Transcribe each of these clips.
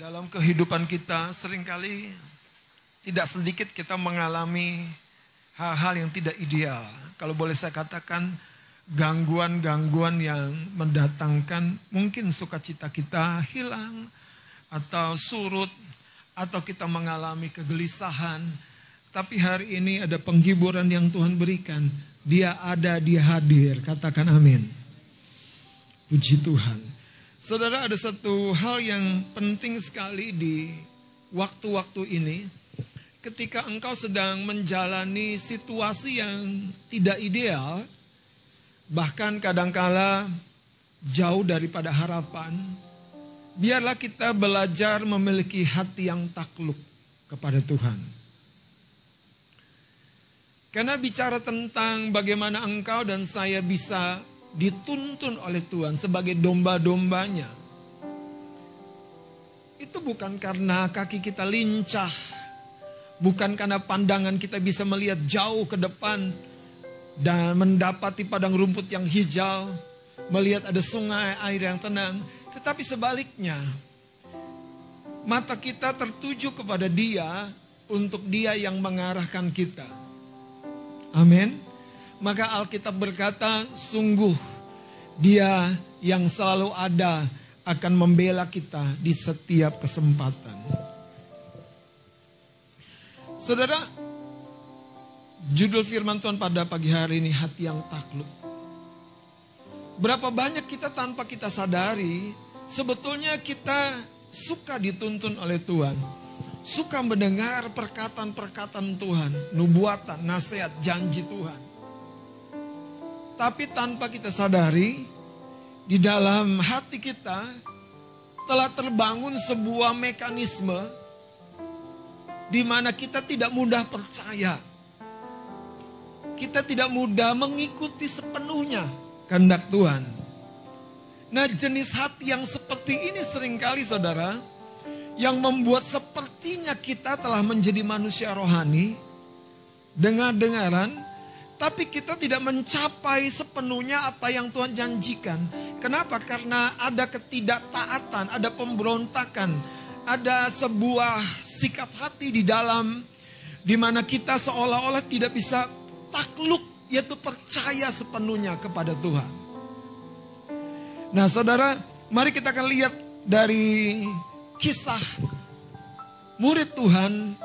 Dalam kehidupan kita sering kali tidak sedikit kita mengalami hal-hal yang tidak ideal. Kalau boleh saya katakan gangguan-gangguan yang mendatangkan mungkin sukacita kita hilang atau surut atau kita mengalami kegelisahan. Tapi hari ini ada penghiburan yang Tuhan berikan. Dia ada, dia hadir. Katakan amin. Puji Tuhan. Saudara ada satu hal yang penting sekali di waktu-waktu ini. Ketika engkau sedang menjalani situasi yang tidak ideal, bahkan kadangkala jauh daripada harapan, biarlah kita belajar memiliki hati yang takluk kepada Tuhan. Karena bicara tentang bagaimana engkau dan saya bisa dituntun oleh Tuhan sebagai domba-dombanya. Itu bukan karena kaki kita lincah, bukan karena pandangan kita bisa melihat jauh ke depan dan mendapati padang rumput yang hijau, melihat ada sungai air yang tenang, tetapi sebaliknya mata kita tertuju kepada Dia untuk Dia yang mengarahkan kita. Amin. Maka Alkitab berkata, sungguh dia yang selalu ada akan membela kita di setiap kesempatan. Saudara, judul firman Tuhan pada pagi hari ini hati yang takluk. Berapa banyak kita tanpa kita sadari, sebetulnya kita suka dituntun oleh Tuhan. Suka mendengar perkataan-perkataan Tuhan, nubuatan, nasihat, janji Tuhan. Tapi tanpa kita sadari, di dalam hati kita telah terbangun sebuah mekanisme di mana kita tidak mudah percaya. Kita tidak mudah mengikuti sepenuhnya kehendak Tuhan. Nah jenis hati yang seperti ini sering kali saudara, yang membuat sepertinya kita telah menjadi manusia rohani, dengar-dengaran, tapi kita tidak mencapai sepenuhnya apa yang Tuhan janjikan. Kenapa? Karena ada ketidaktaatan, ada pemberontakan, ada sebuah sikap hati di dalam di mana kita seolah-olah tidak bisa takluk yaitu percaya sepenuhnya kepada Tuhan. Nah, Saudara, mari kita akan lihat dari kisah murid Tuhan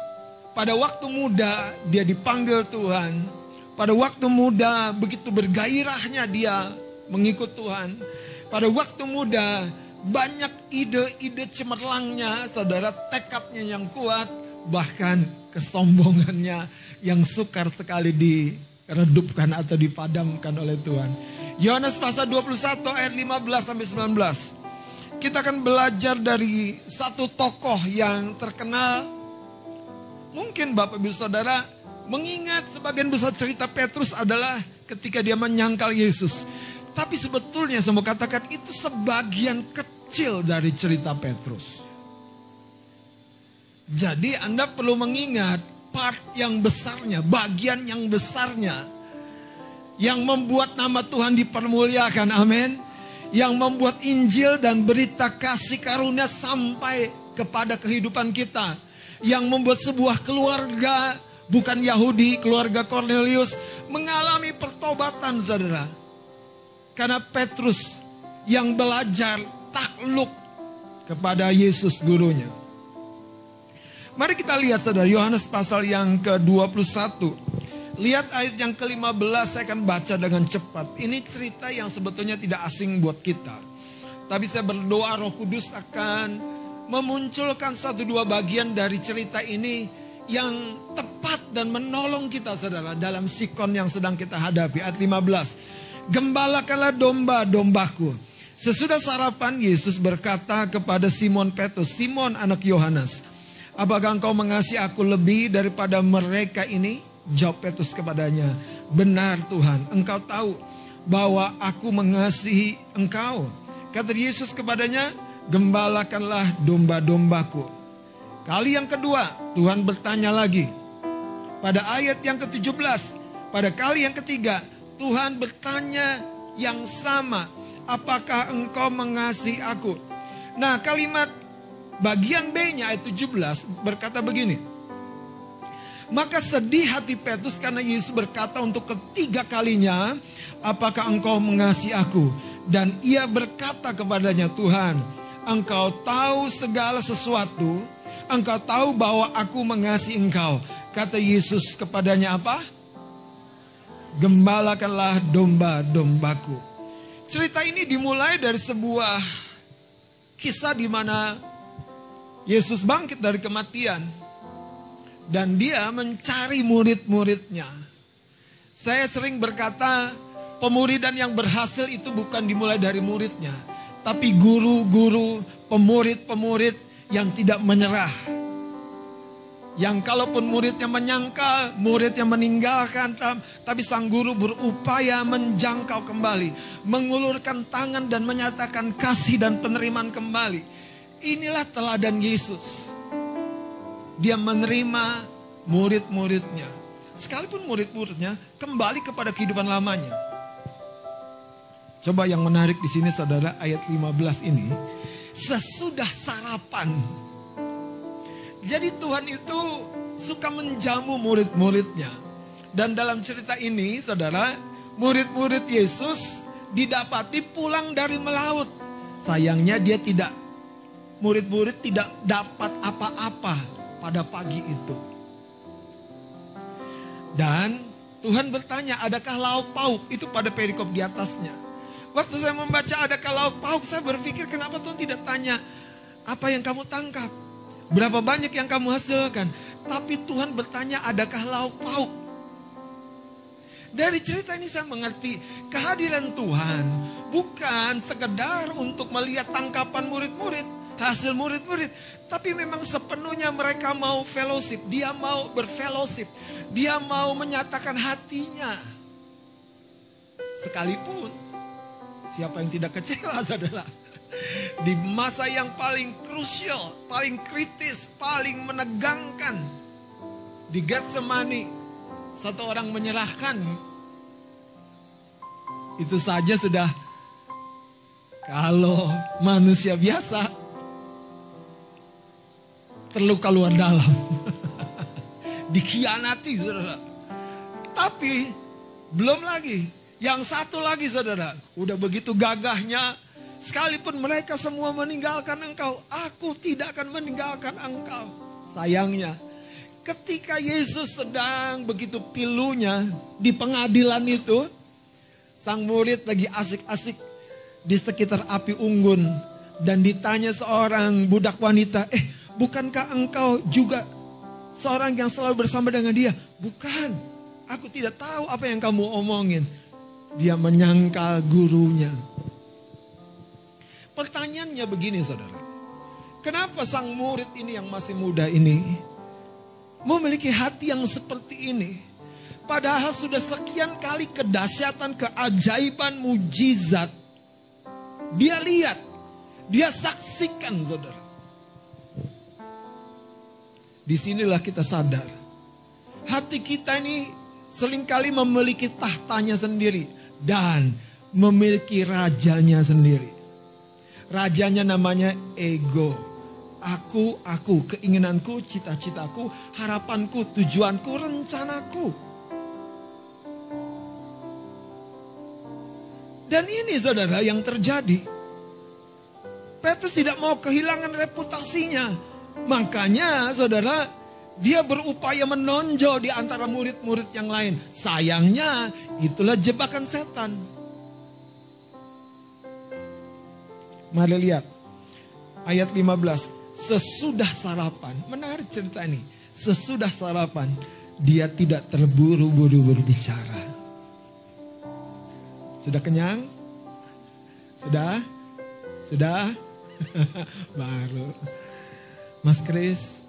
pada waktu muda dia dipanggil Tuhan pada waktu muda begitu bergairahnya dia mengikut Tuhan. Pada waktu muda banyak ide-ide cemerlangnya, saudara tekadnya yang kuat, bahkan kesombongannya yang sukar sekali diredupkan atau dipadamkan oleh Tuhan. Yohanes pasal 21 ayat 15 sampai 19. Kita akan belajar dari satu tokoh yang terkenal. Mungkin Bapak Ibu Saudara Mengingat sebagian besar cerita Petrus adalah ketika dia menyangkal Yesus. Tapi sebetulnya saya katakan itu sebagian kecil dari cerita Petrus. Jadi Anda perlu mengingat part yang besarnya, bagian yang besarnya. Yang membuat nama Tuhan dipermuliakan, amin. Yang membuat Injil dan berita kasih karunia sampai kepada kehidupan kita. Yang membuat sebuah keluarga bukan Yahudi, keluarga Cornelius mengalami pertobatan saudara. Karena Petrus yang belajar takluk kepada Yesus gurunya. Mari kita lihat saudara Yohanes pasal yang ke-21. Lihat ayat yang ke-15 saya akan baca dengan cepat. Ini cerita yang sebetulnya tidak asing buat kita. Tapi saya berdoa Roh Kudus akan memunculkan satu dua bagian dari cerita ini yang tepat dan menolong kita saudara dalam sikon yang sedang kita hadapi. Ayat 15. Gembalakanlah domba-dombaku. Sesudah sarapan Yesus berkata kepada Simon Petrus, Simon anak Yohanes, apakah engkau mengasihi aku lebih daripada mereka ini? Jawab Petrus kepadanya, benar Tuhan, engkau tahu bahwa aku mengasihi engkau. Kata Yesus kepadanya, gembalakanlah domba-dombaku. Kali yang kedua, Tuhan bertanya lagi. Pada ayat yang ke-17, pada kali yang ketiga, Tuhan bertanya yang sama, apakah engkau mengasihi aku? Nah, kalimat bagian B-nya ayat 17 berkata begini. Maka sedih hati Petrus karena Yesus berkata untuk ketiga kalinya, apakah engkau mengasihi aku? Dan ia berkata kepadanya, Tuhan, engkau tahu segala sesuatu, engkau tahu bahwa aku mengasihi engkau. Kata Yesus kepadanya apa? Gembalakanlah domba-dombaku. Cerita ini dimulai dari sebuah kisah di mana Yesus bangkit dari kematian dan dia mencari murid-muridnya. Saya sering berkata, pemuridan yang berhasil itu bukan dimulai dari muridnya, tapi guru-guru, pemurid-pemurid yang tidak menyerah. Yang kalaupun muridnya menyangkal, muridnya meninggalkan, tapi sang guru berupaya menjangkau kembali, mengulurkan tangan dan menyatakan kasih dan penerimaan kembali. Inilah teladan Yesus dia menerima murid-muridnya. Sekalipun murid-muridnya kembali kepada kehidupan lamanya. Coba yang menarik di sini saudara ayat 15 ini. Sesudah sarapan. Jadi Tuhan itu suka menjamu murid-muridnya. Dan dalam cerita ini saudara, murid-murid Yesus didapati pulang dari melaut. Sayangnya dia tidak, murid-murid tidak dapat apa-apa pada pagi itu. Dan Tuhan bertanya, adakah lauk pauk? Itu pada perikop di atasnya. Waktu saya membaca adakah lauk pauk, saya berpikir kenapa Tuhan tidak tanya apa yang kamu tangkap? Berapa banyak yang kamu hasilkan? Tapi Tuhan bertanya adakah lauk pauk? Dari cerita ini saya mengerti kehadiran Tuhan bukan sekedar untuk melihat tangkapan murid-murid, hasil murid-murid. Tapi memang sepenuhnya mereka mau fellowship. Dia mau berfellowship. Dia mau menyatakan hatinya. Sekalipun siapa yang tidak kecewa saudara. Di masa yang paling krusial, paling kritis, paling menegangkan. Di Getsemani, satu orang menyerahkan. Itu saja sudah kalau manusia biasa terluka luar dalam. Dikhianati saudara. Tapi belum lagi. Yang satu lagi saudara. Udah begitu gagahnya. Sekalipun mereka semua meninggalkan engkau. Aku tidak akan meninggalkan engkau. Sayangnya. Ketika Yesus sedang begitu pilunya di pengadilan itu. Sang murid lagi asik-asik di sekitar api unggun. Dan ditanya seorang budak wanita. Eh Bukankah engkau juga seorang yang selalu bersama dengan dia? Bukan. Aku tidak tahu apa yang kamu omongin. Dia menyangkal gurunya. Pertanyaannya begini saudara. Kenapa sang murid ini yang masih muda ini memiliki hati yang seperti ini? Padahal sudah sekian kali kedahsyatan, keajaiban, mujizat. Dia lihat, dia saksikan saudara. Di sinilah kita sadar. Hati kita ini sering kali memiliki tahtanya sendiri. Dan memiliki rajanya sendiri. Rajanya namanya ego. Aku, aku, keinginanku, cita-citaku, harapanku, tujuanku, rencanaku. Dan ini saudara yang terjadi. Petrus tidak mau kehilangan reputasinya. Makanya saudara, dia berupaya menonjol di antara murid-murid yang lain. Sayangnya itulah jebakan setan. Mari lihat ayat 15. Sesudah sarapan, menarik cerita ini. Sesudah sarapan, dia tidak terburu-buru berbicara. Sudah kenyang? Sudah? Sudah? Baru. Mas Kris,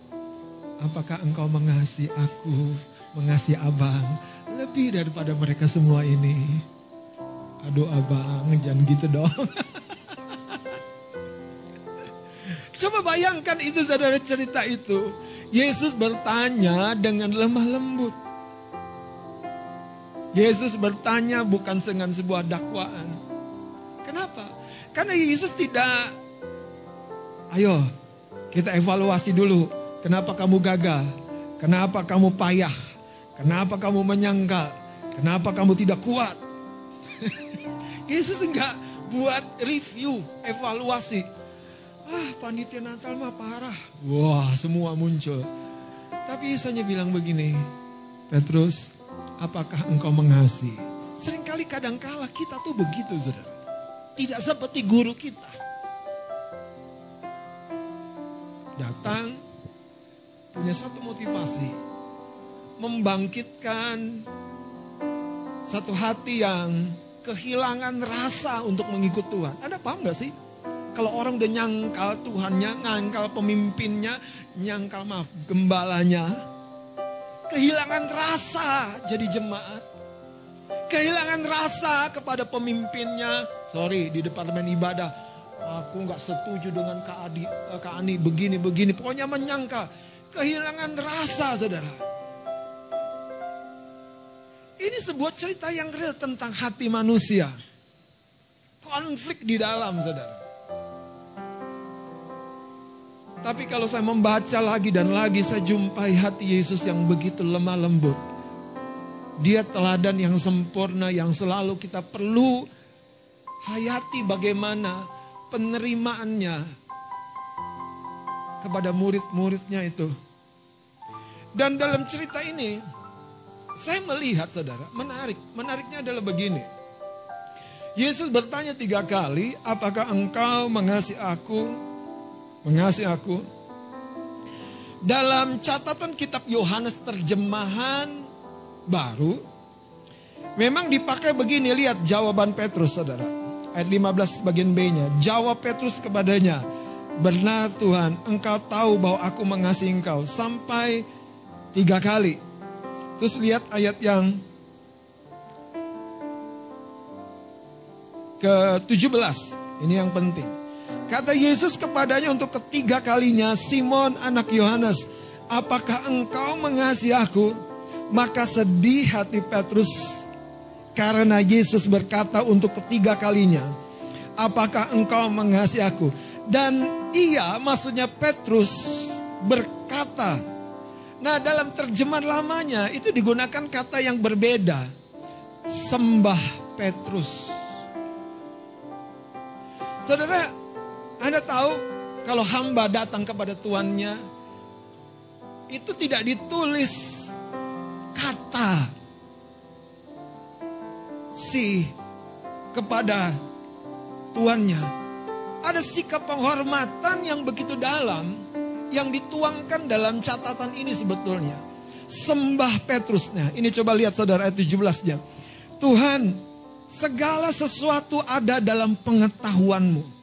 apakah engkau mengasihi aku, mengasihi abang, lebih daripada mereka semua ini? Aduh abang, jangan gitu dong. Coba bayangkan itu saudara cerita itu. Yesus bertanya dengan lemah lembut. Yesus bertanya bukan dengan sebuah dakwaan. Kenapa? Karena Yesus tidak, ayo Kita evaluasi dulu. Kenapa kamu gagal? Kenapa kamu payah? Kenapa kamu menyangkal? Kenapa kamu tidak kuat? Yesus enggak buat review, evaluasi. Ah, panitia Natal mah parah. Wah, semua muncul. Tapi Yesus hanya bilang begini, Petrus, apakah engkau mengasihi? Seringkali kadangkala kita tuh begitu, saudara. Tidak seperti guru kita. Datang, punya satu motivasi. Membangkitkan satu hati yang kehilangan rasa untuk mengikut Tuhan. Anda paham gak sih? Kalau orang udah nyangkal Tuhannya, nyangkal pemimpinnya, nyangkal maaf, gembalanya. Kehilangan rasa jadi jemaat. Kehilangan rasa kepada pemimpinnya. Sorry, di departemen ibadah. Aku nggak setuju dengan Kak, Adi, eh, Kak Ani begini, begini. Pokoknya menyangkal. Kehilangan rasa, saudara. Ini sebuah cerita yang real tentang hati manusia. Konflik di dalam, saudara. Tapi kalau saya membaca lagi dan lagi saya jumpai hati Yesus yang begitu lemah lembut. Dia teladan yang sempurna yang selalu kita perlu hayati bagaimana penerimaannya kepada murid-muridnya itu. Dan dalam cerita ini saya melihat saudara menarik. Menariknya adalah begini. Yesus bertanya tiga kali, apakah engkau mengasihi aku? mengasihi aku. Dalam catatan kitab Yohanes terjemahan baru, memang dipakai begini, lihat jawaban Petrus saudara. Ayat 15 bagian B-nya, jawab Petrus kepadanya, Benar Tuhan, engkau tahu bahwa aku mengasihi engkau sampai tiga kali. Terus lihat ayat yang ke-17. Ini yang penting. Kata Yesus kepadanya untuk ketiga kalinya, Simon anak Yohanes, apakah engkau mengasihi aku? Maka sedih hati Petrus karena Yesus berkata untuk ketiga kalinya, apakah engkau mengasihi aku? Dan ia, maksudnya Petrus berkata, nah dalam terjemahan lamanya itu digunakan kata yang berbeda, sembah Petrus. Saudara, anda tahu kalau hamba datang kepada tuannya itu tidak ditulis kata si kepada tuannya. Ada sikap penghormatan yang begitu dalam yang dituangkan dalam catatan ini sebetulnya. Sembah Petrusnya. Ini coba lihat saudara ayat 17-nya. Tuhan, segala sesuatu ada dalam pengetahuanmu.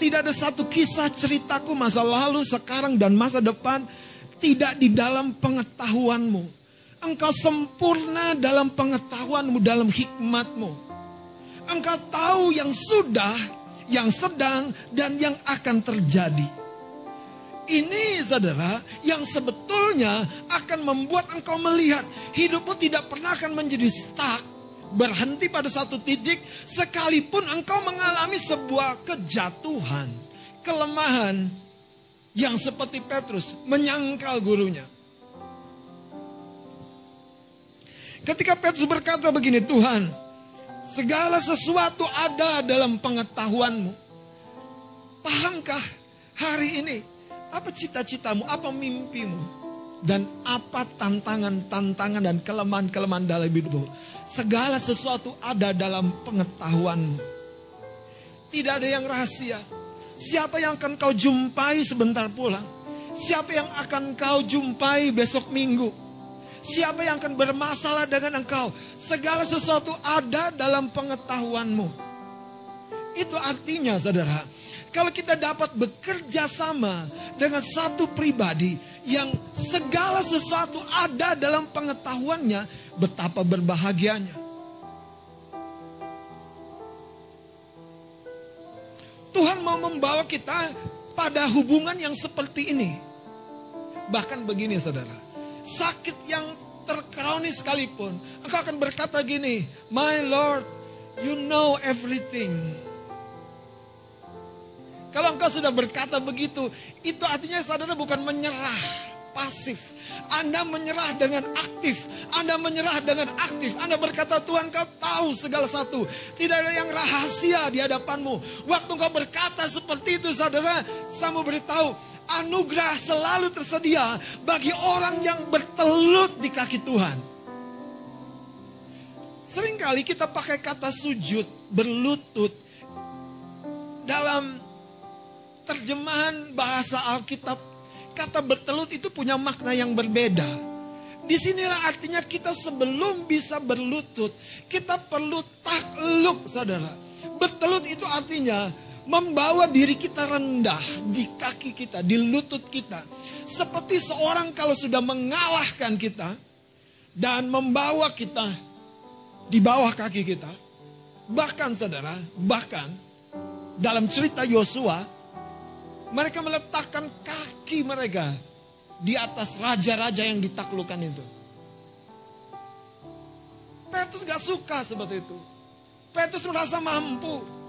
Tidak ada satu kisah ceritaku masa lalu, sekarang, dan masa depan tidak di dalam pengetahuanmu. Engkau sempurna dalam pengetahuanmu, dalam hikmatmu. Engkau tahu yang sudah, yang sedang, dan yang akan terjadi. Ini saudara yang sebetulnya akan membuat engkau melihat hidupmu tidak pernah akan menjadi stuck berhenti pada satu titik sekalipun engkau mengalami sebuah kejatuhan, kelemahan yang seperti Petrus menyangkal gurunya. Ketika Petrus berkata begini, Tuhan, segala sesuatu ada dalam pengetahuanmu. Pahamkah hari ini apa cita-citamu, apa mimpimu? dan apa tantangan-tantangan dan kelemahan-kelemahan dalam hidupmu. Segala sesuatu ada dalam pengetahuanmu. Tidak ada yang rahasia. Siapa yang akan kau jumpai sebentar pulang? Siapa yang akan kau jumpai besok minggu? Siapa yang akan bermasalah dengan engkau? Segala sesuatu ada dalam pengetahuanmu. Itu artinya saudara, kalau kita dapat bekerja sama dengan satu pribadi yang segala sesuatu ada dalam pengetahuannya, betapa berbahagianya. Tuhan mau membawa kita pada hubungan yang seperti ini. Bahkan begini saudara, sakit yang terkronis sekalipun, engkau akan berkata gini, My Lord, you know everything. Kalau engkau sudah berkata begitu, itu artinya saudara bukan menyerah, pasif. Anda menyerah dengan aktif. Anda menyerah dengan aktif. Anda berkata, Tuhan kau tahu segala satu. Tidak ada yang rahasia di hadapanmu. Waktu engkau berkata seperti itu, saudara, saya mau beritahu, anugerah selalu tersedia bagi orang yang bertelut di kaki Tuhan. Seringkali kita pakai kata sujud, berlutut dalam terjemahan bahasa Alkitab, kata bertelut itu punya makna yang berbeda. Di sinilah artinya kita sebelum bisa berlutut, kita perlu takluk saudara. Bertelut itu artinya membawa diri kita rendah di kaki kita, di lutut kita. Seperti seorang kalau sudah mengalahkan kita dan membawa kita di bawah kaki kita. Bahkan saudara, bahkan dalam cerita Yosua, mereka meletakkan kaki mereka di atas raja-raja yang ditaklukkan itu. Petrus gak suka seperti itu. Petrus merasa mampu.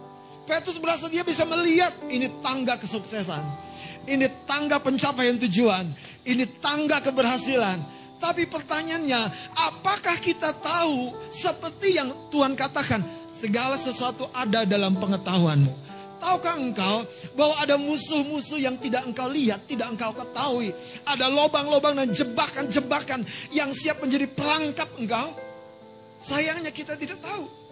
Petrus merasa dia bisa melihat ini tangga kesuksesan. Ini tangga pencapaian tujuan. Ini tangga keberhasilan. Tapi pertanyaannya, apakah kita tahu seperti yang Tuhan katakan, segala sesuatu ada dalam pengetahuanmu. Tahukah engkau bahwa ada musuh-musuh yang tidak engkau lihat, tidak engkau ketahui. Ada lobang-lobang dan jebakan-jebakan yang siap menjadi perangkap engkau. Sayangnya kita tidak tahu.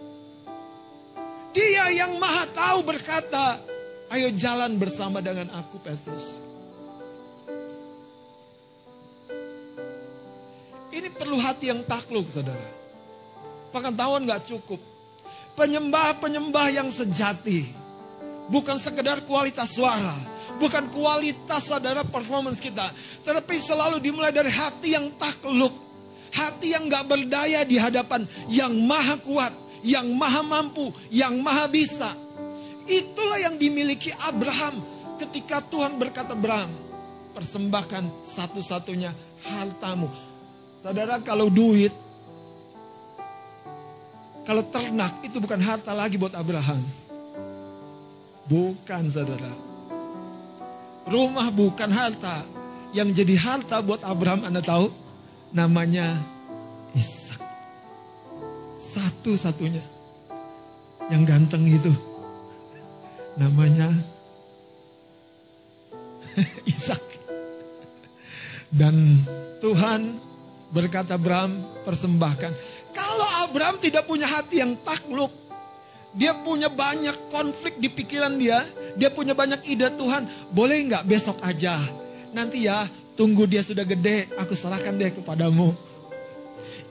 Dia yang maha tahu berkata, ayo jalan bersama dengan aku Petrus. Ini perlu hati yang takluk saudara. Pengetahuan gak cukup. Penyembah-penyembah yang sejati Bukan sekedar kualitas suara, bukan kualitas saudara performance kita, tetapi selalu dimulai dari hati yang takluk, hati yang gak berdaya di hadapan yang maha kuat, yang maha mampu, yang maha bisa. Itulah yang dimiliki Abraham ketika Tuhan berkata Abraham, persembahkan satu-satunya hartamu. Saudara kalau duit, kalau ternak itu bukan harta lagi buat Abraham. Bukan saudara. Rumah bukan harta. Yang jadi harta buat Abraham Anda tahu? Namanya Ishak. Satu-satunya. Yang ganteng itu. Namanya Ishak. Dan Tuhan berkata Abraham persembahkan. Kalau Abraham tidak punya hati yang takluk, dia punya banyak konflik di pikiran dia. Dia punya banyak ide Tuhan. Boleh nggak besok aja? Nanti ya tunggu dia sudah gede. Aku serahkan dia kepadamu.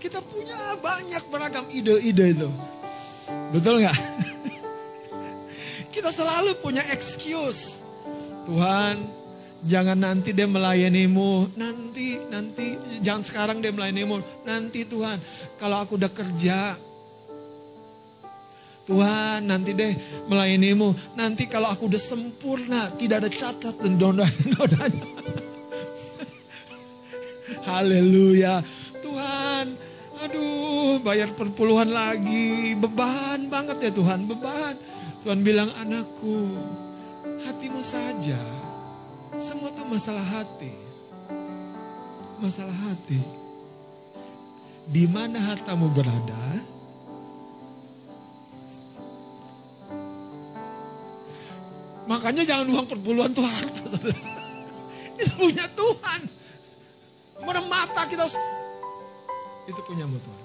Kita punya banyak beragam ide-ide itu. Betul nggak? Kita selalu punya excuse. Tuhan, jangan nanti dia melayanimu. Nanti, nanti. Jangan sekarang dia melayanimu. Nanti Tuhan, kalau aku udah kerja, Tuhan nanti deh melayanimu. Nanti kalau aku udah sempurna, tidak ada catat dan noda-nodanya. Haleluya. Tuhan, aduh bayar perpuluhan lagi. Beban banget ya Tuhan, beban. Tuhan bilang anakku, hatimu saja. Semua itu masalah hati. Masalah hati. Di mana hartamu berada, Makanya jangan uang perpuluhan tuh harta, saudara. Itu punya Tuhan. Meremata kita harus, itu punya Tuhan.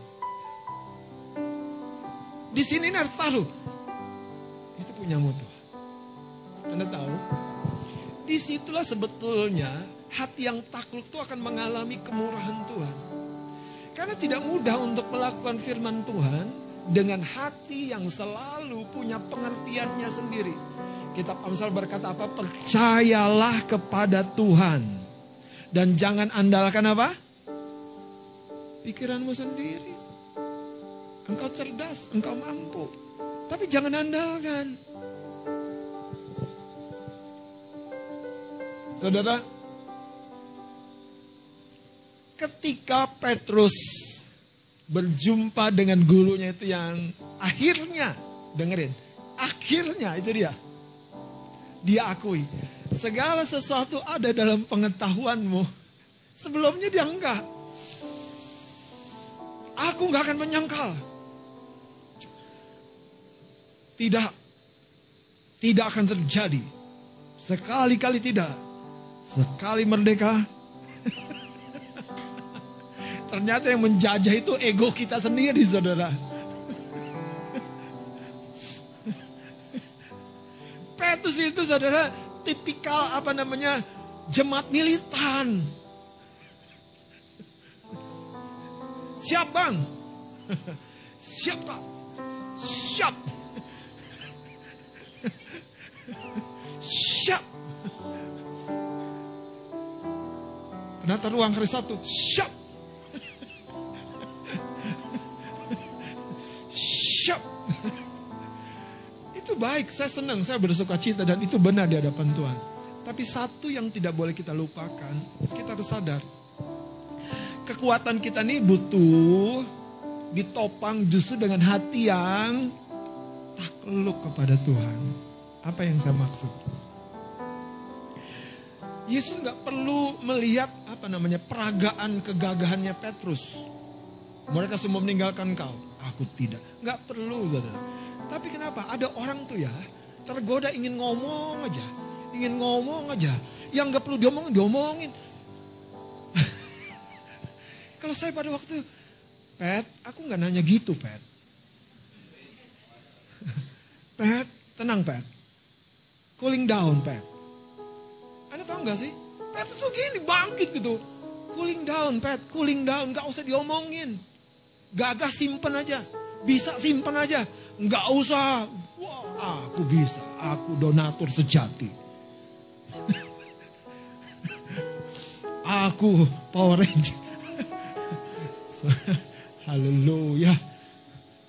Di sini harus taruh. Itu punya Tuhan. Anda tahu? Di situlah sebetulnya hati yang takluk itu akan mengalami kemurahan Tuhan. Karena tidak mudah untuk melakukan firman Tuhan dengan hati yang selalu punya pengertiannya sendiri. Kitab Amsal berkata apa? Percayalah kepada Tuhan. Dan jangan andalkan apa? Pikiranmu sendiri. Engkau cerdas, engkau mampu. Tapi jangan andalkan. Saudara, ketika Petrus berjumpa dengan gurunya itu yang akhirnya, dengerin, akhirnya itu dia dia akui. Segala sesuatu ada dalam pengetahuanmu. Sebelumnya dia enggak. Aku enggak akan menyangkal. Tidak. Tidak akan terjadi. Sekali-kali tidak. Sekali merdeka. Ternyata yang menjajah itu ego kita sendiri saudara. Petrus itu saudara tipikal apa namanya jemaat militan. Siap bang? Siap tak? Siap. Siap. Penata ruang hari satu. Siap. Siap. Itu baik, saya senang, saya bersuka cita dan itu benar di hadapan Tuhan. Tapi satu yang tidak boleh kita lupakan, kita harus sadar. Kekuatan kita ini butuh ditopang justru dengan hati yang takluk kepada Tuhan. Apa yang saya maksud? Yesus nggak perlu melihat apa namanya peragaan kegagahannya Petrus. Mereka semua meninggalkan kau. Aku tidak. Nggak perlu saudara. Tapi kenapa? Ada orang tuh ya tergoda ingin ngomong aja. Ingin ngomong aja. Yang nggak perlu diomongin, diomongin. Kalau saya pada waktu, Pet, aku nggak nanya gitu, Pet. Pet, tenang, Pet. Cooling down, Pet. Anda tahu nggak sih? Pet tuh gini, bangkit gitu. Cooling down, Pet, cooling down. Gak usah diomongin. Gagah simpen aja. Bisa simpen aja. Nggak usah. Wah, aku bisa. Aku donatur sejati. aku Power Ranger. Haleluya.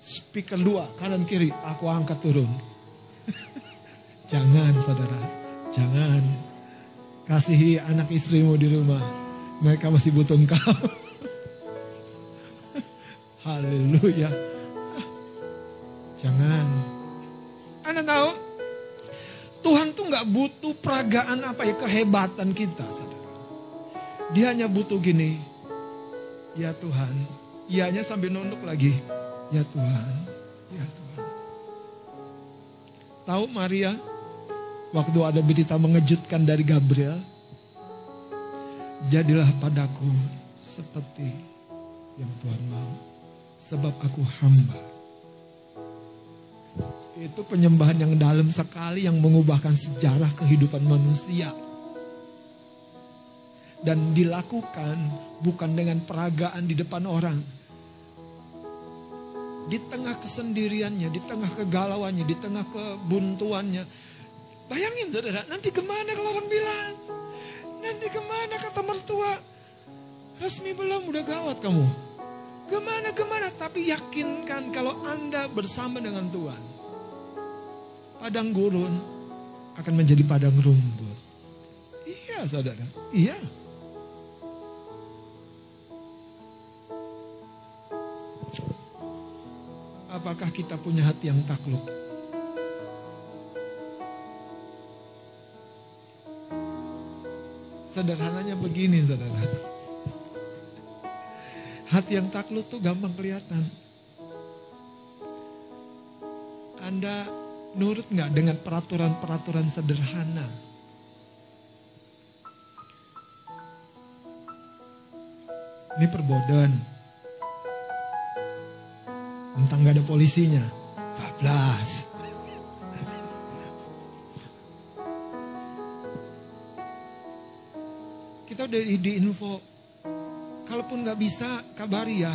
Speaker dua, kanan kiri. Aku angkat turun. Jangan saudara. Jangan. Kasihi anak istrimu di rumah. Mereka masih butuh engkau. Haleluya. Jangan. Anda tahu? Tuhan tuh nggak butuh peragaan apa ya kehebatan kita, saudara. Dia hanya butuh gini. Ya Tuhan. Ianya sambil nunduk lagi. Ya Tuhan. Ya Tuhan. Tahu Maria? Waktu ada berita mengejutkan dari Gabriel. Jadilah padaku seperti yang Tuhan mau. Sebab aku hamba itu penyembahan yang dalam sekali yang mengubahkan sejarah kehidupan manusia. Dan dilakukan bukan dengan peragaan di depan orang. Di tengah kesendiriannya, di tengah kegalauannya, di tengah kebuntuannya. Bayangin saudara, nanti ke mana kalau orang bilang? Nanti ke mana kata mertua? Resmi belum, udah gawat kamu. Ke mana, ke mana? Tapi yakinkan kalau Anda bersama dengan Tuhan padang gurun akan menjadi padang rumput. Iya saudara, iya. Apakah kita punya hati yang takluk? Sederhananya begini saudara. Hati yang takluk tuh gampang kelihatan. Anda nurut nggak dengan peraturan-peraturan sederhana? Ini perbodohan. Tentang gak ada polisinya. Bablas. Kita udah di info. Kalaupun nggak bisa, kabari ya.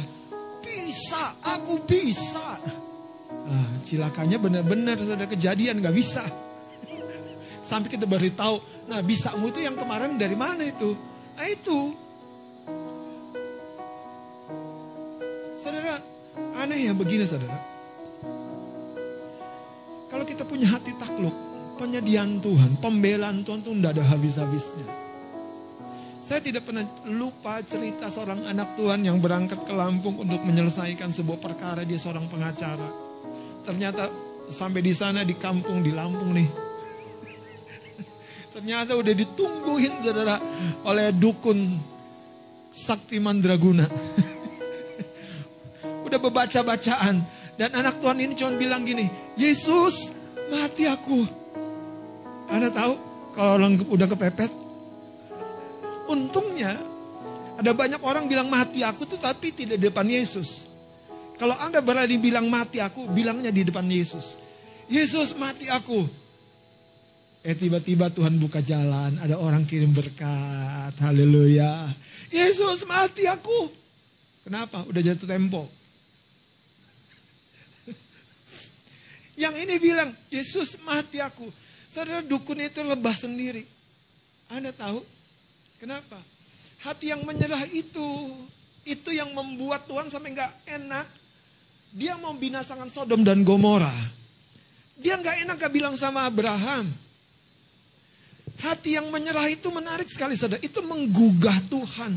Bisa, aku bisa. Nah, cilakanya benar-benar ada kejadian nggak bisa. Sampai kita baru tahu, nah bisamu itu yang kemarin dari mana itu? Nah itu. Aneh ya begini saudara. Kalau kita punya hati takluk, penyediaan Tuhan, pembelaan Tuhan tuh tidak ada habis-habisnya. Saya tidak pernah lupa cerita seorang anak Tuhan yang berangkat ke Lampung untuk menyelesaikan sebuah perkara dia seorang pengacara. Ternyata sampai di sana di kampung di Lampung nih. Ternyata udah ditungguin saudara oleh dukun Sakti Mandraguna. Udah bebaca bacaan. Dan anak Tuhan ini cuma bilang gini, Yesus mati aku. Anda tahu kalau orang udah kepepet? Untungnya ada banyak orang bilang mati aku tuh tapi tidak di depan Yesus. Kalau Anda berani bilang mati aku, bilangnya di depan Yesus. Yesus mati aku. Eh tiba-tiba Tuhan buka jalan, ada orang kirim berkat. Haleluya. Yesus mati aku. Kenapa? Udah jatuh tempo. Yang ini bilang, Yesus mati aku. Saudara dukun itu lebah sendiri. Anda tahu? Kenapa? Hati yang menyerah itu, itu yang membuat Tuhan sampai nggak enak. Dia mau binasakan Sodom dan Gomora. Dia nggak enak gak bilang sama Abraham. Hati yang menyerah itu menarik sekali saudara. Itu menggugah Tuhan.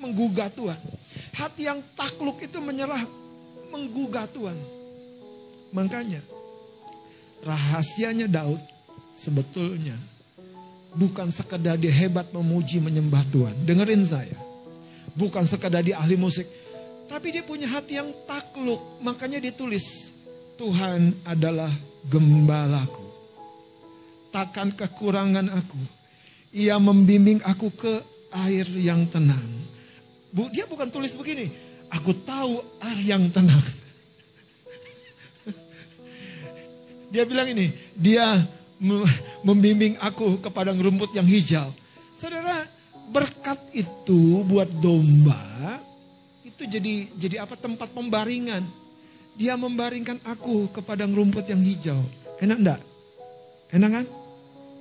Menggugah Tuhan. Hati yang takluk itu menyerah. Menggugah Tuhan. Makanya rahasianya Daud sebetulnya bukan sekedar dia hebat memuji menyembah Tuhan. Dengerin saya. Bukan sekedar dia ahli musik. Tapi dia punya hati yang takluk. Makanya dia tulis. Tuhan adalah gembalaku. Takkan kekurangan aku. Ia membimbing aku ke air yang tenang. Dia bukan tulis begini. Aku tahu air yang tenang. Dia bilang ini, dia membimbing aku ke padang rumput yang hijau. Saudara, berkat itu buat domba itu jadi jadi apa tempat pembaringan. Dia membaringkan aku ke padang rumput yang hijau. Enak enggak? Enak kan?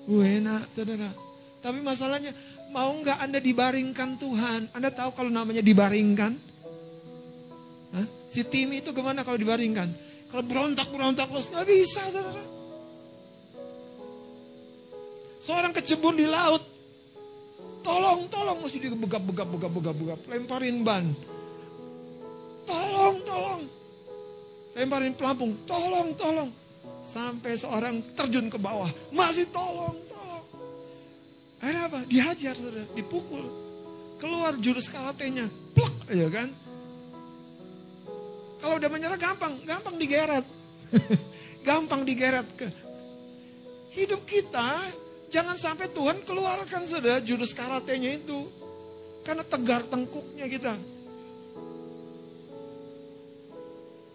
Uh, enak saudara. Tapi masalahnya mau enggak Anda dibaringkan Tuhan? Anda tahu kalau namanya dibaringkan? Hah? Si Timi itu gimana kalau dibaringkan? Kalau berontak-berontak terus nggak bisa saudara. Seorang kecebur di laut. Tolong, tolong. Mesti digebegap, begap, begap, begap, begap. Lemparin ban. Tolong, tolong lemparin pelampung, tolong, tolong. Sampai seorang terjun ke bawah, masih tolong, tolong. Akhirnya apa? Dihajar, saudara, dipukul. Keluar jurus karatenya, plak aja kan. Kalau udah menyerah gampang, gampang digeret. gampang digeret ke. Hidup kita, jangan sampai Tuhan keluarkan saudara jurus karatenya itu. Karena tegar tengkuknya kita.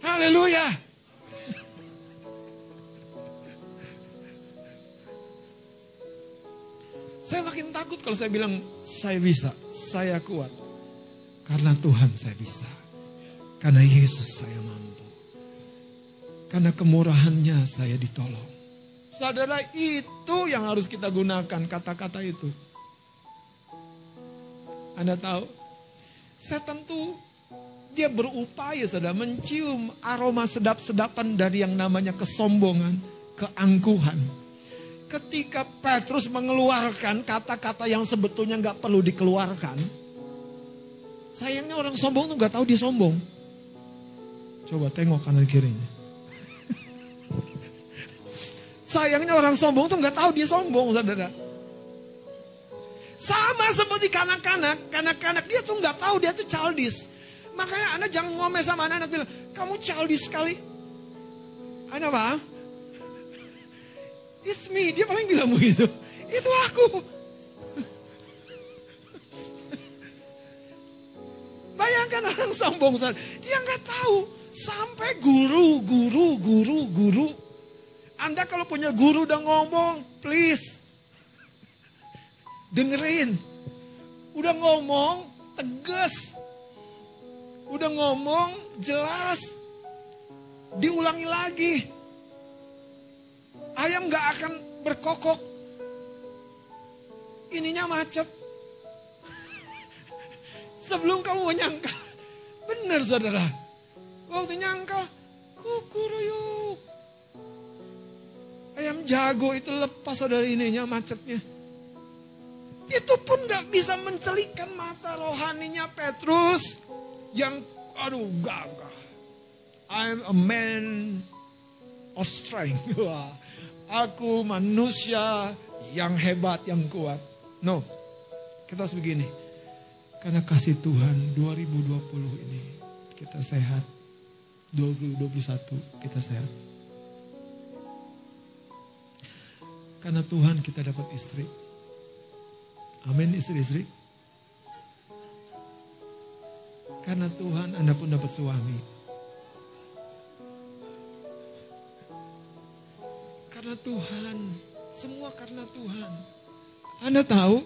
Haleluya. Saya makin takut kalau saya bilang saya bisa, saya kuat. Karena Tuhan saya bisa. Karena Yesus saya mampu. Karena kemurahannya saya ditolong. Saudara itu yang harus kita gunakan kata-kata itu. Anda tahu, setan tuh dia berupaya sudah mencium aroma sedap-sedapan dari yang namanya kesombongan, keangkuhan. Ketika Petrus mengeluarkan kata-kata yang sebetulnya nggak perlu dikeluarkan, sayangnya orang sombong tuh nggak tahu dia sombong. Coba tengok kanan kirinya. sayangnya orang sombong tuh nggak tahu dia sombong, saudara. Sama seperti kanak-kanak, kanak-kanak dia tuh nggak tahu dia tuh childish. Makanya Anda jangan ngomel sama anak-anak bilang, kamu childish sekali. Anda apa? It's me, dia paling bilang begitu. Itu aku. Bayangkan orang sombong, dia nggak tahu. Sampai guru, guru, guru, guru. Anda kalau punya guru udah ngomong, please. Dengerin. Udah ngomong, tegas. Udah ngomong jelas. Diulangi lagi. Ayam gak akan berkokok. Ininya macet. Sebelum kamu menyangka. Benar saudara. Waktu nyangka. Kukuruyuk. Ayam jago itu lepas saudara ininya macetnya. Itu pun gak bisa mencelikan mata rohaninya Petrus yang aduh gagah. I'm a man of strength. Aku manusia yang hebat, yang kuat. No, kita harus begini. Karena kasih Tuhan 2020 ini kita sehat. 2021 kita sehat. Karena Tuhan kita dapat istri. Amin istri-istri. Karena Tuhan Anda pun dapat suami. Karena Tuhan, semua karena Tuhan. Anda tahu,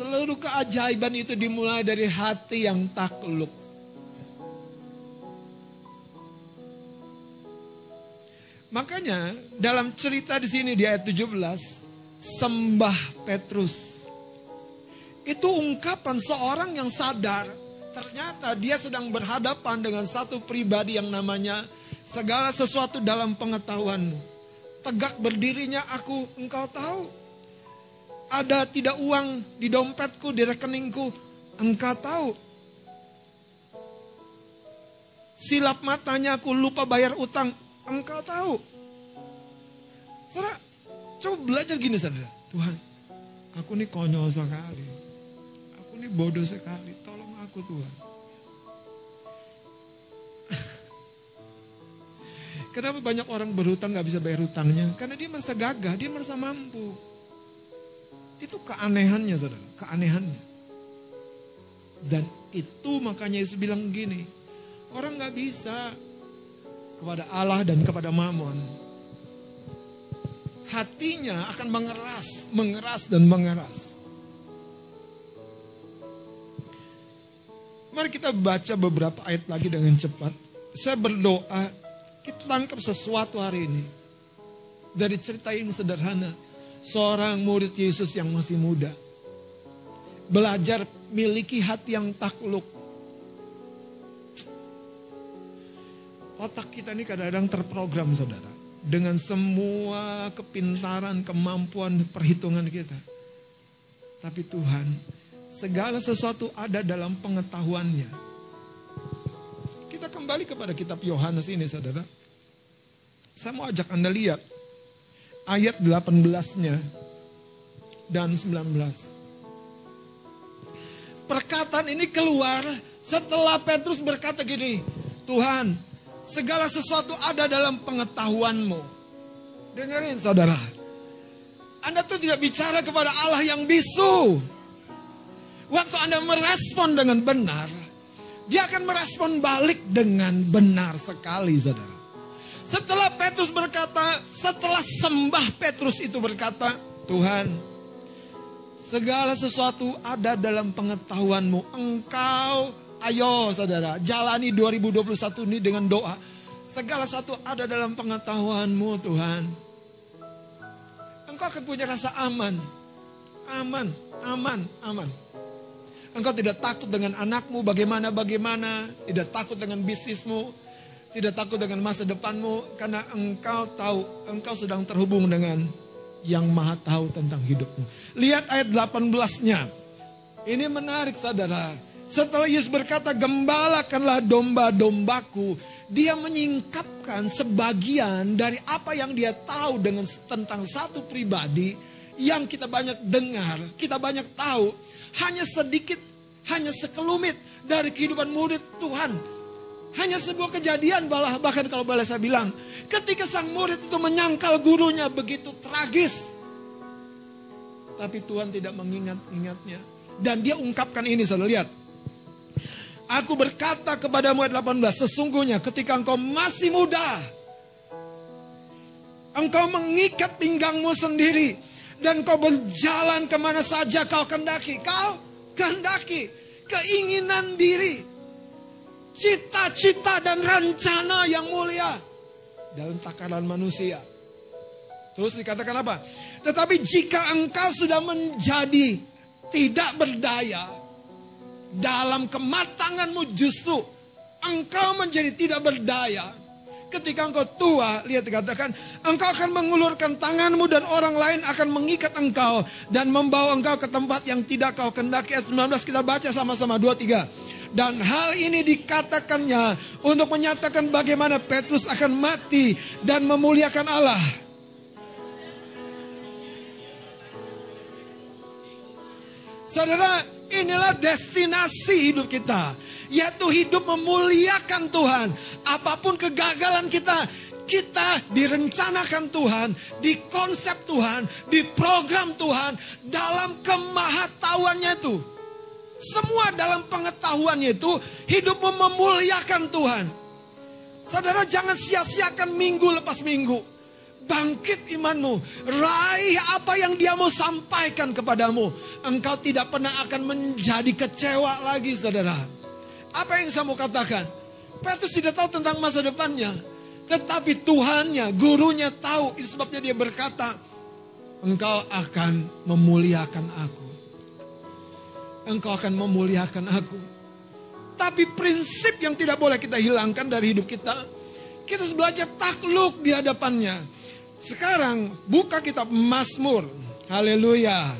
seluruh keajaiban itu dimulai dari hati yang takluk. Makanya dalam cerita di sini di ayat 17, sembah Petrus. Itu ungkapan seorang yang sadar ternyata dia sedang berhadapan dengan satu pribadi yang namanya segala sesuatu dalam pengetahuanmu. Tegak berdirinya aku, engkau tahu. Ada tidak uang di dompetku, di rekeningku, engkau tahu. Silap matanya aku lupa bayar utang, engkau tahu. Saudara, coba belajar gini saudara. Tuhan, aku ini konyol sekali. Aku ini bodoh sekali. Tolong aku Tuhan. Kenapa banyak orang berhutang gak bisa bayar hutangnya? Karena dia merasa gagah, dia merasa mampu. Itu keanehannya saudara, keanehannya. Dan itu makanya Yesus bilang gini, orang gak bisa kepada Allah dan kepada Mamon. Hatinya akan mengeras, mengeras dan mengeras. Mari kita baca beberapa ayat lagi dengan cepat. Saya berdoa kita tangkap sesuatu hari ini. Dari cerita yang sederhana. Seorang murid Yesus yang masih muda. Belajar miliki hati yang takluk. Otak kita ini kadang-kadang terprogram saudara. Dengan semua kepintaran, kemampuan, perhitungan kita. Tapi Tuhan, segala sesuatu ada dalam pengetahuannya. Kita kembali kepada kitab Yohanes ini saudara. Saya mau ajak Anda lihat ayat 18-nya dan 19. Perkataan ini keluar setelah Petrus berkata gini, Tuhan, segala sesuatu ada dalam pengetahuanmu. Dengerin saudara, Anda tuh tidak bicara kepada Allah yang bisu. Waktu Anda merespon dengan benar, dia akan merespon balik dengan benar sekali saudara. Setelah Petrus berkata, setelah sembah Petrus itu berkata, Tuhan, segala sesuatu ada dalam pengetahuanmu. Engkau, ayo saudara, jalani 2021 ini dengan doa. Segala sesuatu ada dalam pengetahuanmu Tuhan. Engkau akan punya rasa aman. Aman, aman, aman. Engkau tidak takut dengan anakmu bagaimana-bagaimana. Tidak takut dengan bisnismu. Tidak takut dengan masa depanmu. Karena engkau tahu, engkau sedang terhubung dengan yang maha tahu tentang hidupmu. Lihat ayat 18-nya. Ini menarik saudara. Setelah Yesus berkata, gembalakanlah domba-dombaku. Dia menyingkapkan sebagian dari apa yang dia tahu dengan tentang satu pribadi yang kita banyak dengar, kita banyak tahu hanya sedikit, hanya sekelumit dari kehidupan murid Tuhan. Hanya sebuah kejadian bahkan kalau boleh saya bilang. Ketika sang murid itu menyangkal gurunya begitu tragis. Tapi Tuhan tidak mengingat-ingatnya. Dan dia ungkapkan ini, saudara lihat. Aku berkata kepada ayat 18, sesungguhnya ketika engkau masih muda, engkau mengikat pinggangmu sendiri dan kau berjalan ke mana saja kau kendaki. Kau kendaki keinginan diri, cita-cita dan rencana yang mulia dalam takaran manusia. Terus dikatakan apa? Tetapi jika engkau sudah menjadi tidak berdaya dalam kematanganmu justru engkau menjadi tidak berdaya Ketika engkau tua, lihat dikatakan, engkau akan mengulurkan tanganmu dan orang lain akan mengikat engkau dan membawa engkau ke tempat yang tidak kau kendaki. Ayat 19 kita baca sama-sama 2 3. Dan hal ini dikatakannya untuk menyatakan bagaimana Petrus akan mati dan memuliakan Allah. Saudara, inilah destinasi hidup kita. Yaitu hidup memuliakan Tuhan. Apa pun kegagalan kita, kita direncanakan Tuhan, di konsep Tuhan, di program Tuhan, dalam kemahatauannya itu. Semua dalam pengetahuannya itu, hidupmu memuliakan Tuhan. Saudara jangan sia-siakan minggu lepas minggu. Bangkit imanmu. Raih apa yang dia mau sampaikan kepadamu. Engkau tidak pernah akan menjadi kecewa lagi saudara. Apa yang saya mau katakan? Petrus tidak tahu tentang masa depannya. Tetapi Tuhannya, gurunya tahu. Itu sebabnya dia berkata, engkau akan memuliakan aku. Engkau akan memuliakan aku. Tapi prinsip yang tidak boleh kita hilangkan dari hidup kita. Kita harus belajar takluk di hadapannya. Sekarang buka kitab Mazmur. Haleluya.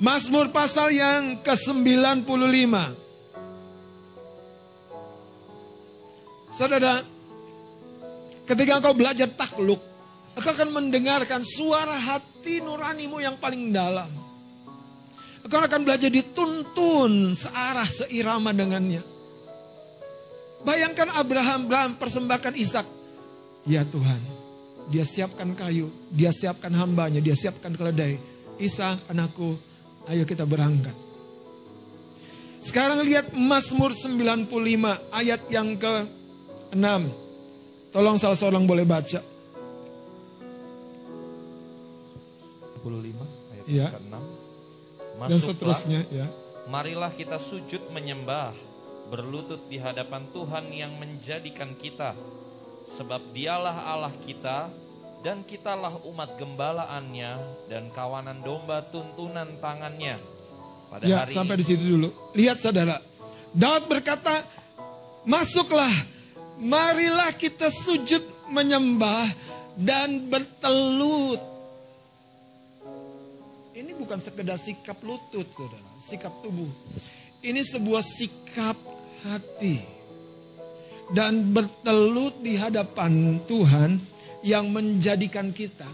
Mazmur pasal yang ke-95. Saudara, ketika engkau belajar takluk, engkau akan mendengarkan suara hati nuranimu yang paling dalam. Engkau akan belajar dituntun searah seirama dengannya. Bayangkan Abraham, Abraham persembahkan Ishak. Ya Tuhan, dia siapkan kayu, dia siapkan hambanya, dia siapkan keledai. Isa anakku, ayo kita berangkat. Sekarang lihat Mazmur 95 ayat yang ke-6. Tolong salah seorang boleh baca. 25 ayat Ya. ke-6. Dan Masuklah, seterusnya ya. marilah kita sujud menyembah, berlutut di hadapan Tuhan yang menjadikan kita. Sebab dialah Allah kita, dan kitalah umat gembalaannya, dan kawanan domba tuntunan tangannya. Pada Ya, hari sampai di situ dulu. Lihat saudara. Daud berkata, "Masuklah, marilah kita sujud menyembah dan bertelut." Ini bukan sekedar sikap lutut, Saudara, sikap tubuh. Ini sebuah sikap hati. Dan bertelut di hadapan Tuhan yang menjadikan kita.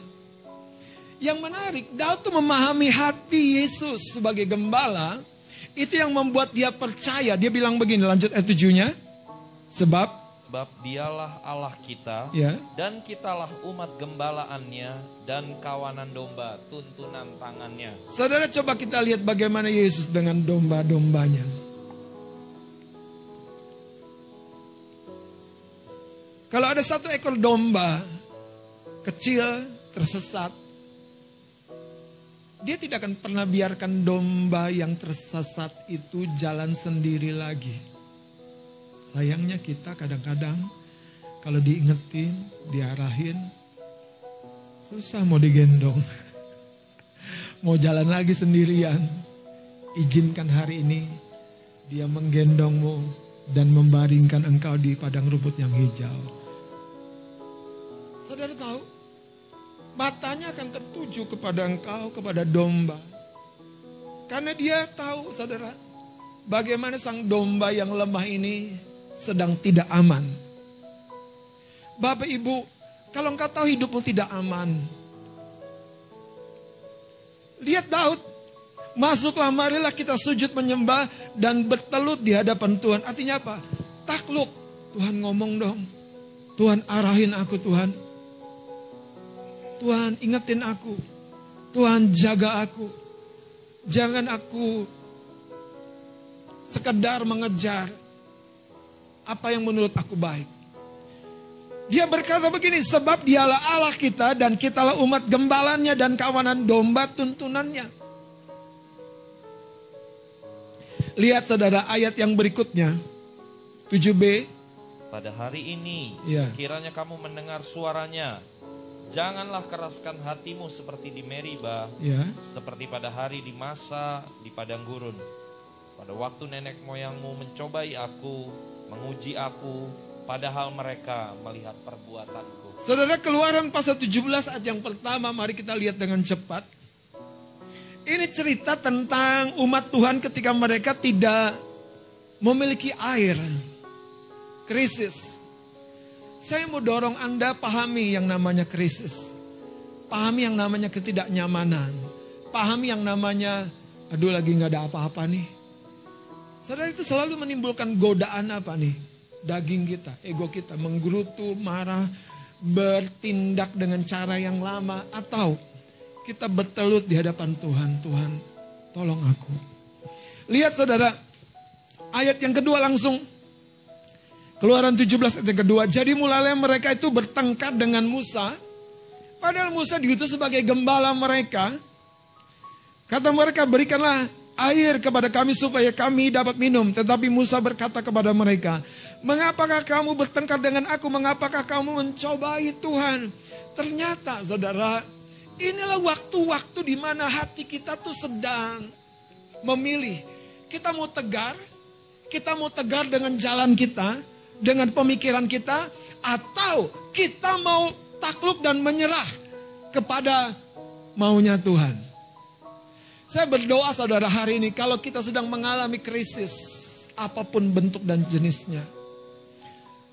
Yang menarik, Daud tuh memahami hati Yesus sebagai gembala. Itu yang membuat dia percaya. Dia bilang begini, lanjut ayat tujuhnya. Sebab, Sebab dialah Allah kita, ya, dan kitalah umat gembalaannya, dan kawanan domba tuntunan tangannya. saudara coba kita lihat bagaimana Yesus dengan domba-dombanya. Kalau ada satu ekor domba kecil tersesat, dia tidak akan pernah biarkan domba yang tersesat itu jalan sendiri lagi. Sayangnya kita kadang-kadang kalau diingetin, diarahin, susah mau digendong. mau jalan lagi sendirian. Izinkan hari ini dia menggendongmu dan membaringkan engkau di padang rumput yang hijau. Saudara tahu, matanya akan tertuju kepada engkau, kepada domba. Karena dia tahu, saudara, bagaimana sang domba yang lemah ini sedang tidak aman. Bapak Ibu, kalau engkau tahu hidupmu tidak aman, lihat Daud, masuklah marilah kita sujud menyembah dan bertelut di hadapan Tuhan. Artinya apa? Takluk. Tuhan ngomong dong. Tuhan arahin aku Tuhan. Tuhan ingetin aku. Tuhan jaga aku. Jangan aku sekedar mengejar apa yang menurut aku baik. Dia berkata begini, sebab dialah Allah kita dan kitalah umat gembalannya dan kawanan domba tuntunannya. Lihat saudara ayat yang berikutnya. 7b. Pada hari ini, Ya. kiranya kamu mendengar suaranya. Janganlah keraskan hatimu seperti di Meriba, Ya. seperti pada hari di masa di padang gurun. Pada waktu nenek moyangmu mencobai aku, menguji aku, padahal mereka melihat perbuatanku. Saudara keluaran pasal 17 ayat yang pertama mari kita lihat dengan cepat. Ini cerita tentang umat Tuhan ketika mereka tidak memiliki air, krisis. Saya mau dorong Anda pahami yang namanya krisis. Pahami yang namanya ketidaknyamanan. Pahami yang namanya, aduh lagi nggak ada apa-apa nih. Saudara itu selalu menimbulkan godaan apa nih? Daging kita, ego kita menggerutu, marah, bertindak dengan cara yang lama atau kita bertelut di hadapan Tuhan. Tuhan, tolong aku. Lihat saudara, ayat yang kedua langsung. Keluaran 17 ayat yang kedua. Jadi mulailah mereka itu bertengkar dengan Musa. Padahal Musa diutus sebagai gembala mereka. Kata mereka berikanlah air kepada kami supaya kami dapat minum. Tetapi Musa berkata kepada mereka, Mengapakah kamu bertengkar dengan aku? Mengapakah kamu mencobai Tuhan? Ternyata saudara, inilah waktu-waktu di mana hati kita tuh sedang memilih. Kita mau tegar, kita mau tegar dengan jalan kita, dengan pemikiran kita, atau kita mau takluk dan menyerah kepada maunya Tuhan. Saya berdoa saudara hari ini kalau kita sedang mengalami krisis, apa pun bentuk dan jenisnya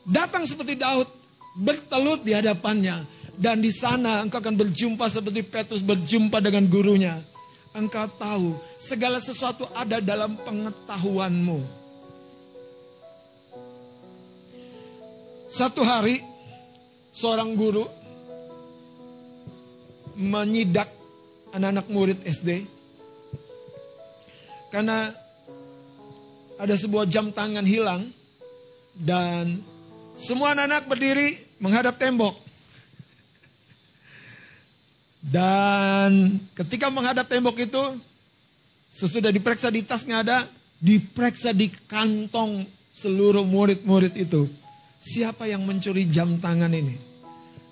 datang seperti Daud, bertelut di hadapannya. Dan di sana engkau akan berjumpa seperti Petrus berjumpa dengan gurunya. Engkau tahu segala sesuatu ada dalam pengetahuanmu. Satu hari seorang guru menyidak anak-anak murid SD. Karena ada sebuah jam tangan hilang dan semua anak-anak berdiri menghadap tembok. Dan ketika menghadap tembok itu, sesudah diperiksa di tasnya ada, diperiksa di kantong seluruh murid-murid itu. Siapa yang mencuri jam tangan ini?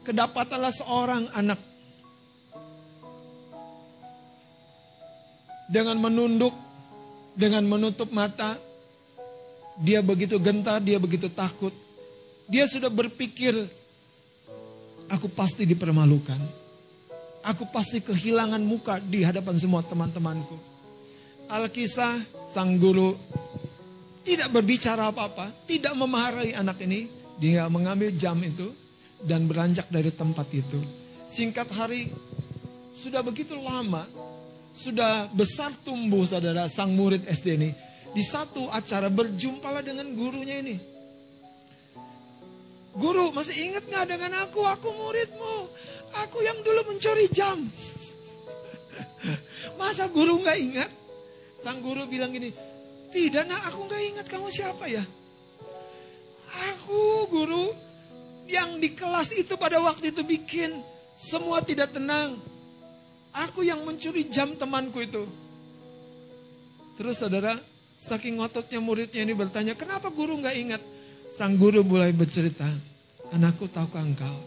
Kedapatanlah seorang anak dengan menunduk, dengan menutup mata. Dia begitu gentar, dia begitu takut. Dia sudah berpikir, aku pasti dipermalukan. Aku pasti kehilangan muka di hadapan semua teman-temanku. Alkisah, sang guru, tidak berbicara apa-apa, tidak memarahi anak ini. Dia mengambil jam itu dan beranjak dari tempat itu. Singkat hari, sudah begitu lama, sudah besar tumbuh saudara sang murid SD ini. Di satu acara berjumpalah dengan gurunya ini. Guru masih ingat nggak dengan aku? Aku muridmu. Aku yang dulu mencuri jam. Masa guru nggak ingat? Sang guru bilang gini, tidak nak aku nggak ingat kamu siapa ya? Aku guru yang di kelas itu pada waktu itu bikin semua tidak tenang. Aku yang mencuri jam temanku itu. Terus saudara, saking ngototnya muridnya ini bertanya, kenapa guru nggak ingat? Sang guru mulai bercerita, anakku tahukah engkau?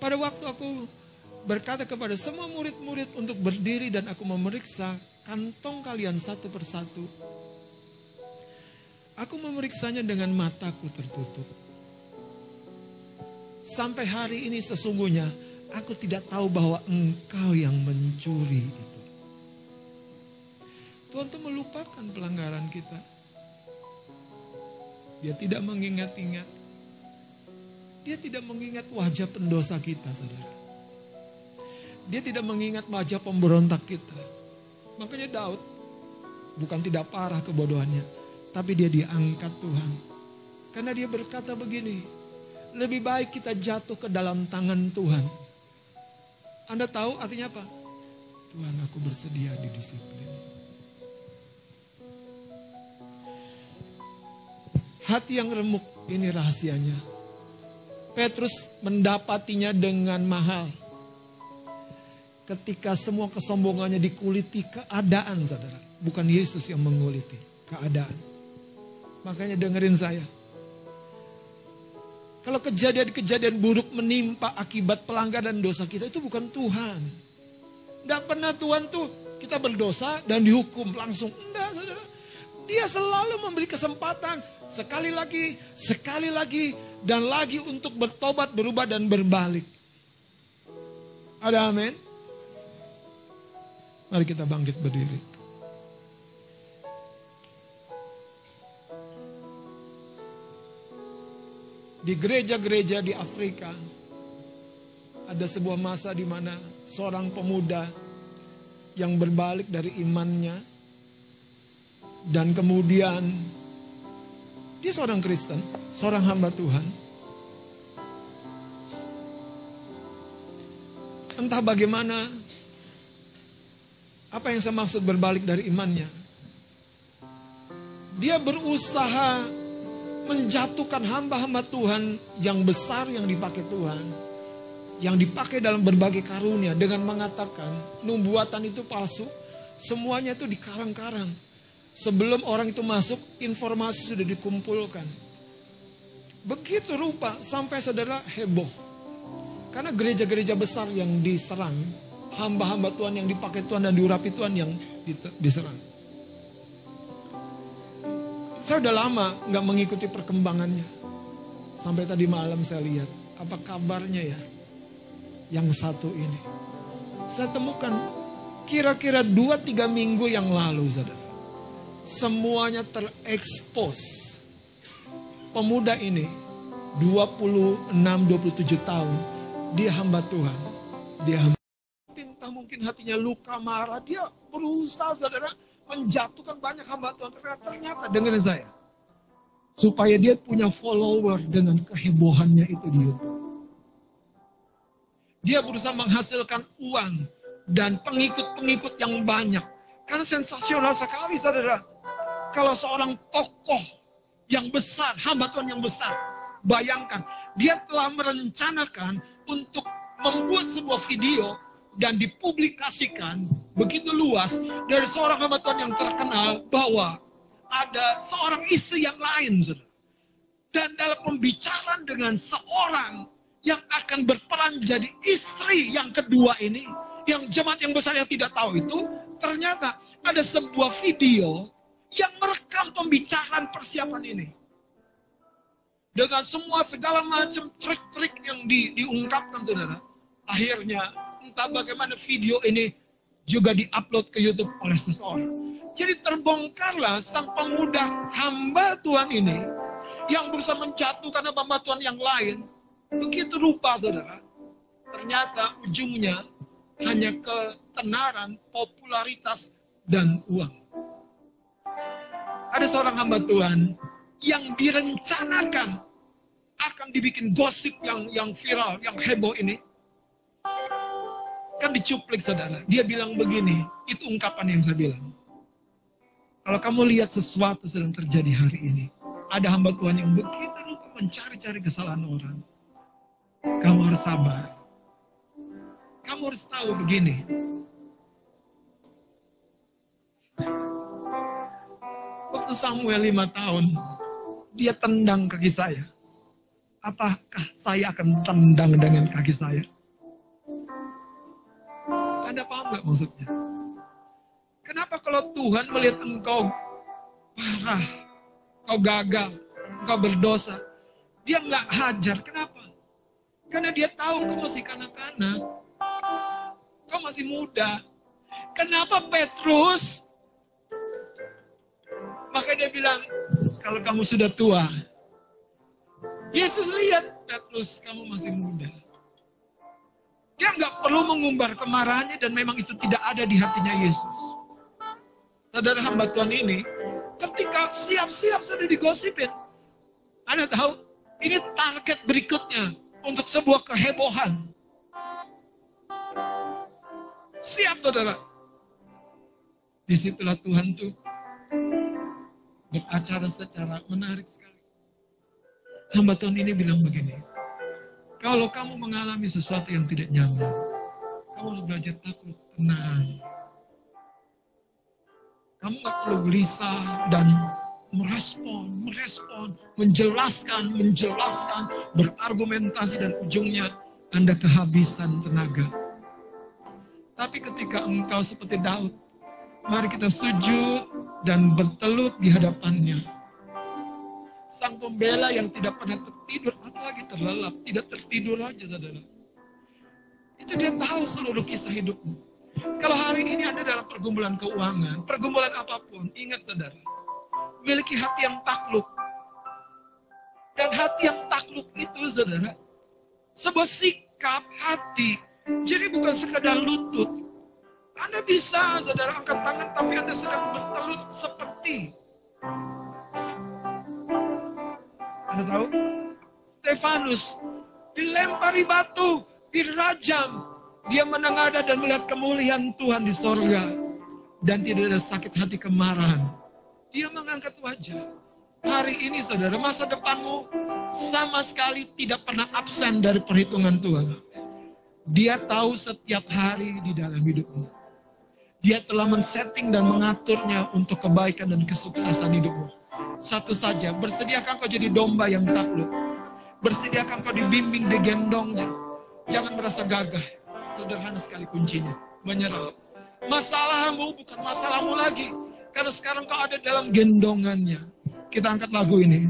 Pada waktu aku berkata kepada semua murid-murid untuk berdiri dan aku memeriksa kantong kalian satu persatu. Aku memeriksanya dengan mataku tertutup. Sampai hari ini sesungguhnya aku tidak tahu bahwa engkau yang mencuri itu. Tuhan tuh melupakan pelanggaran kita. Dia tidak mengingat-ingat. Dia tidak mengingat wajah pendosa kita, saudara. Dia tidak mengingat wajah pemberontak kita. Makanya Daud bukan tidak parah kebodohannya, tapi dia diangkat Tuhan. Karena dia berkata begini, lebih baik kita jatuh ke dalam tangan Tuhan. Anda tahu artinya apa? Tuhan aku bersedia didisiplin. Hati yang remuk ini rahasianya. Petrus mendapatinya dengan mahal. Ketika semua kesombongannya dikuliti keadaan saudara. Bukan Yesus yang menguliti keadaan. Makanya dengerin saya. Kalau kejadian-kejadian buruk menimpa akibat pelanggaran dosa kita itu bukan Tuhan. Tidak pernah Tuhan tuh kita berdosa dan dihukum langsung. Enggak saudara. Dia selalu memberi kesempatan sekali lagi, sekali lagi, dan lagi untuk bertobat, berubah, dan berbalik. Ada amin? Mari kita bangkit berdiri. Di gereja-gereja di Afrika ada sebuah masa di mana seorang pemuda yang berbalik dari imannya dan kemudian dia seorang Kristen, seorang hamba Tuhan. Entah bagaimana apa yang saya maksud berbalik dari imannya. Dia berusaha menjatuhkan hamba-hamba Tuhan yang besar yang dipakai Tuhan. Yang dipakai dalam berbagai karunia dengan mengatakan nubuatan itu palsu. Semuanya itu dikarang-karang. Sebelum orang itu masuk, informasi sudah dikumpulkan. Begitu rupa sampai saudara heboh. Karena gereja-gereja besar yang diserang, hamba-hamba Tuhan yang dipakai Tuhan dan diurapi Tuhan yang diserang. Saya udah lama nggak mengikuti perkembangannya. Sampai tadi malam saya lihat, apa kabarnya ya? Yang satu ini. Saya temukan kira-kira 2-3 minggu yang lalu, saudara. Semuanya terekspos. Pemuda ini 26-27 tahun. Dia hamba Tuhan. Dia hamba Entah mungkin hatinya luka marah. Dia berusaha saudara menjatuhkan banyak hamba Tuhan. Ternyata, ternyata dengerin saya. Supaya dia punya follower dengan kehebohannya itu di Youtube. Dia berusaha menghasilkan uang dan pengikut-pengikut yang banyak. Karena sensasional sekali saudara. Kalau seorang tokoh yang besar, hamba Tuhan yang besar. Bayangkan, dia telah merencanakan untuk membuat sebuah video dan dipublikasikan begitu luas dari seorang hamba Tuhan yang terkenal bahwa ada seorang istri yang lain. Dan dalam pembicaraan dengan seorang yang akan berperan jadi istri yang kedua ini, yang jemaat yang besar yang tidak tahu itu, ternyata ada sebuah video yang merekam pembicaraan persiapan ini. Dengan semua segala macam trik-trik yang di, diungkapkan saudara. Akhirnya entah bagaimana video ini juga diupload ke YouTube oleh seseorang. Jadi terbongkarlah sang pemuda hamba Tuhan ini yang berusaha menjatuhkan hamba Tuhan yang lain. Begitu rupa saudara. Ternyata ujungnya hanya ketenaran, popularitas, dan uang. Ada seorang hamba Tuhan yang direncanakan akan dibikin gosip yang yang viral, yang heboh ini Kan dicuplik saudara. Dia bilang begini, itu ungkapan yang saya bilang. Kalau kamu lihat sesuatu sedang terjadi hari ini, ada hamba Tuhan yang begitu lupa mencari-cari kesalahan orang. Kamu harus sabar. Kamu harus tahu begini. Waktu Samuel lima tahun, dia tendang kaki saya. Apakah saya akan tendang dengan kaki saya? Anda paham nggak maksudnya? Kenapa kalau Tuhan melihat engkau parah, kau gagal, kau berdosa, dia nggak hajar. Kenapa? Karena dia tahu kau masih kanak-kanak, kau masih muda. Kenapa Petrus? Maka dia bilang, kalau kamu sudah tua, Yesus lihat Petrus, kamu masih muda. Dia nggak perlu mengumbar kemarahannya dan memang itu tidak ada di hatinya Yesus. Saudara hamba Tuhan ini, ketika siap-siap sudah digosipin, Anda tahu, ini target berikutnya untuk sebuah kehebohan. Siap saudara. Di situlah Tuhan tuh beracara secara menarik sekali. Hamba Tuhan ini bilang begini, kalau kamu mengalami sesuatu yang tidak nyaman, kamu harus belajar takut, tenang. Kamu gak perlu gelisah dan merespon, merespon, menjelaskan, menjelaskan, berargumentasi dan ujungnya Anda kehabisan tenaga. Tapi ketika engkau seperti Daud, mari kita sujud dan bertelut di hadapannya sang pembela yang tidak pernah tertidur, apalagi terlelap, tidak tertidur aja saudara. Itu dia tahu seluruh kisah hidupmu. Kalau hari ini ada dalam pergumulan keuangan, pergumulan apa pun, ingat saudara, miliki hati yang takluk. Dan hati yang takluk itu, saudara, sebuah sikap hati. Jadi bukan sekedar lutut. Anda bisa, saudara, angkat tangan, tapi Anda sedang bertelut seperti. Anda tahu? Stefanus dilempari batu, dirajam. Dia menengadah dan melihat kemuliaan Tuhan di sorga. Dan tidak ada sakit hati kemarahan. Dia mengangkat wajah. Hari ini saudara, masa depanmu sama sekali tidak pernah absen dari perhitungan Tuhan. Dia tahu setiap hari di dalam hidupmu. Dia telah men-setting dan mengaturnya untuk kebaikan dan kesuksesan hidupmu. Satu saja, bersediakah kau jadi domba yang takluk? Bersediakah kau dibimbing, digendongnya? Jangan merasa gagah. Sederhana sekali kuncinya. Menyerah. Masalahmu bukan masalahmu lagi. Karena sekarang kau ada dalam gendongannya. Kita angkat lagu ini.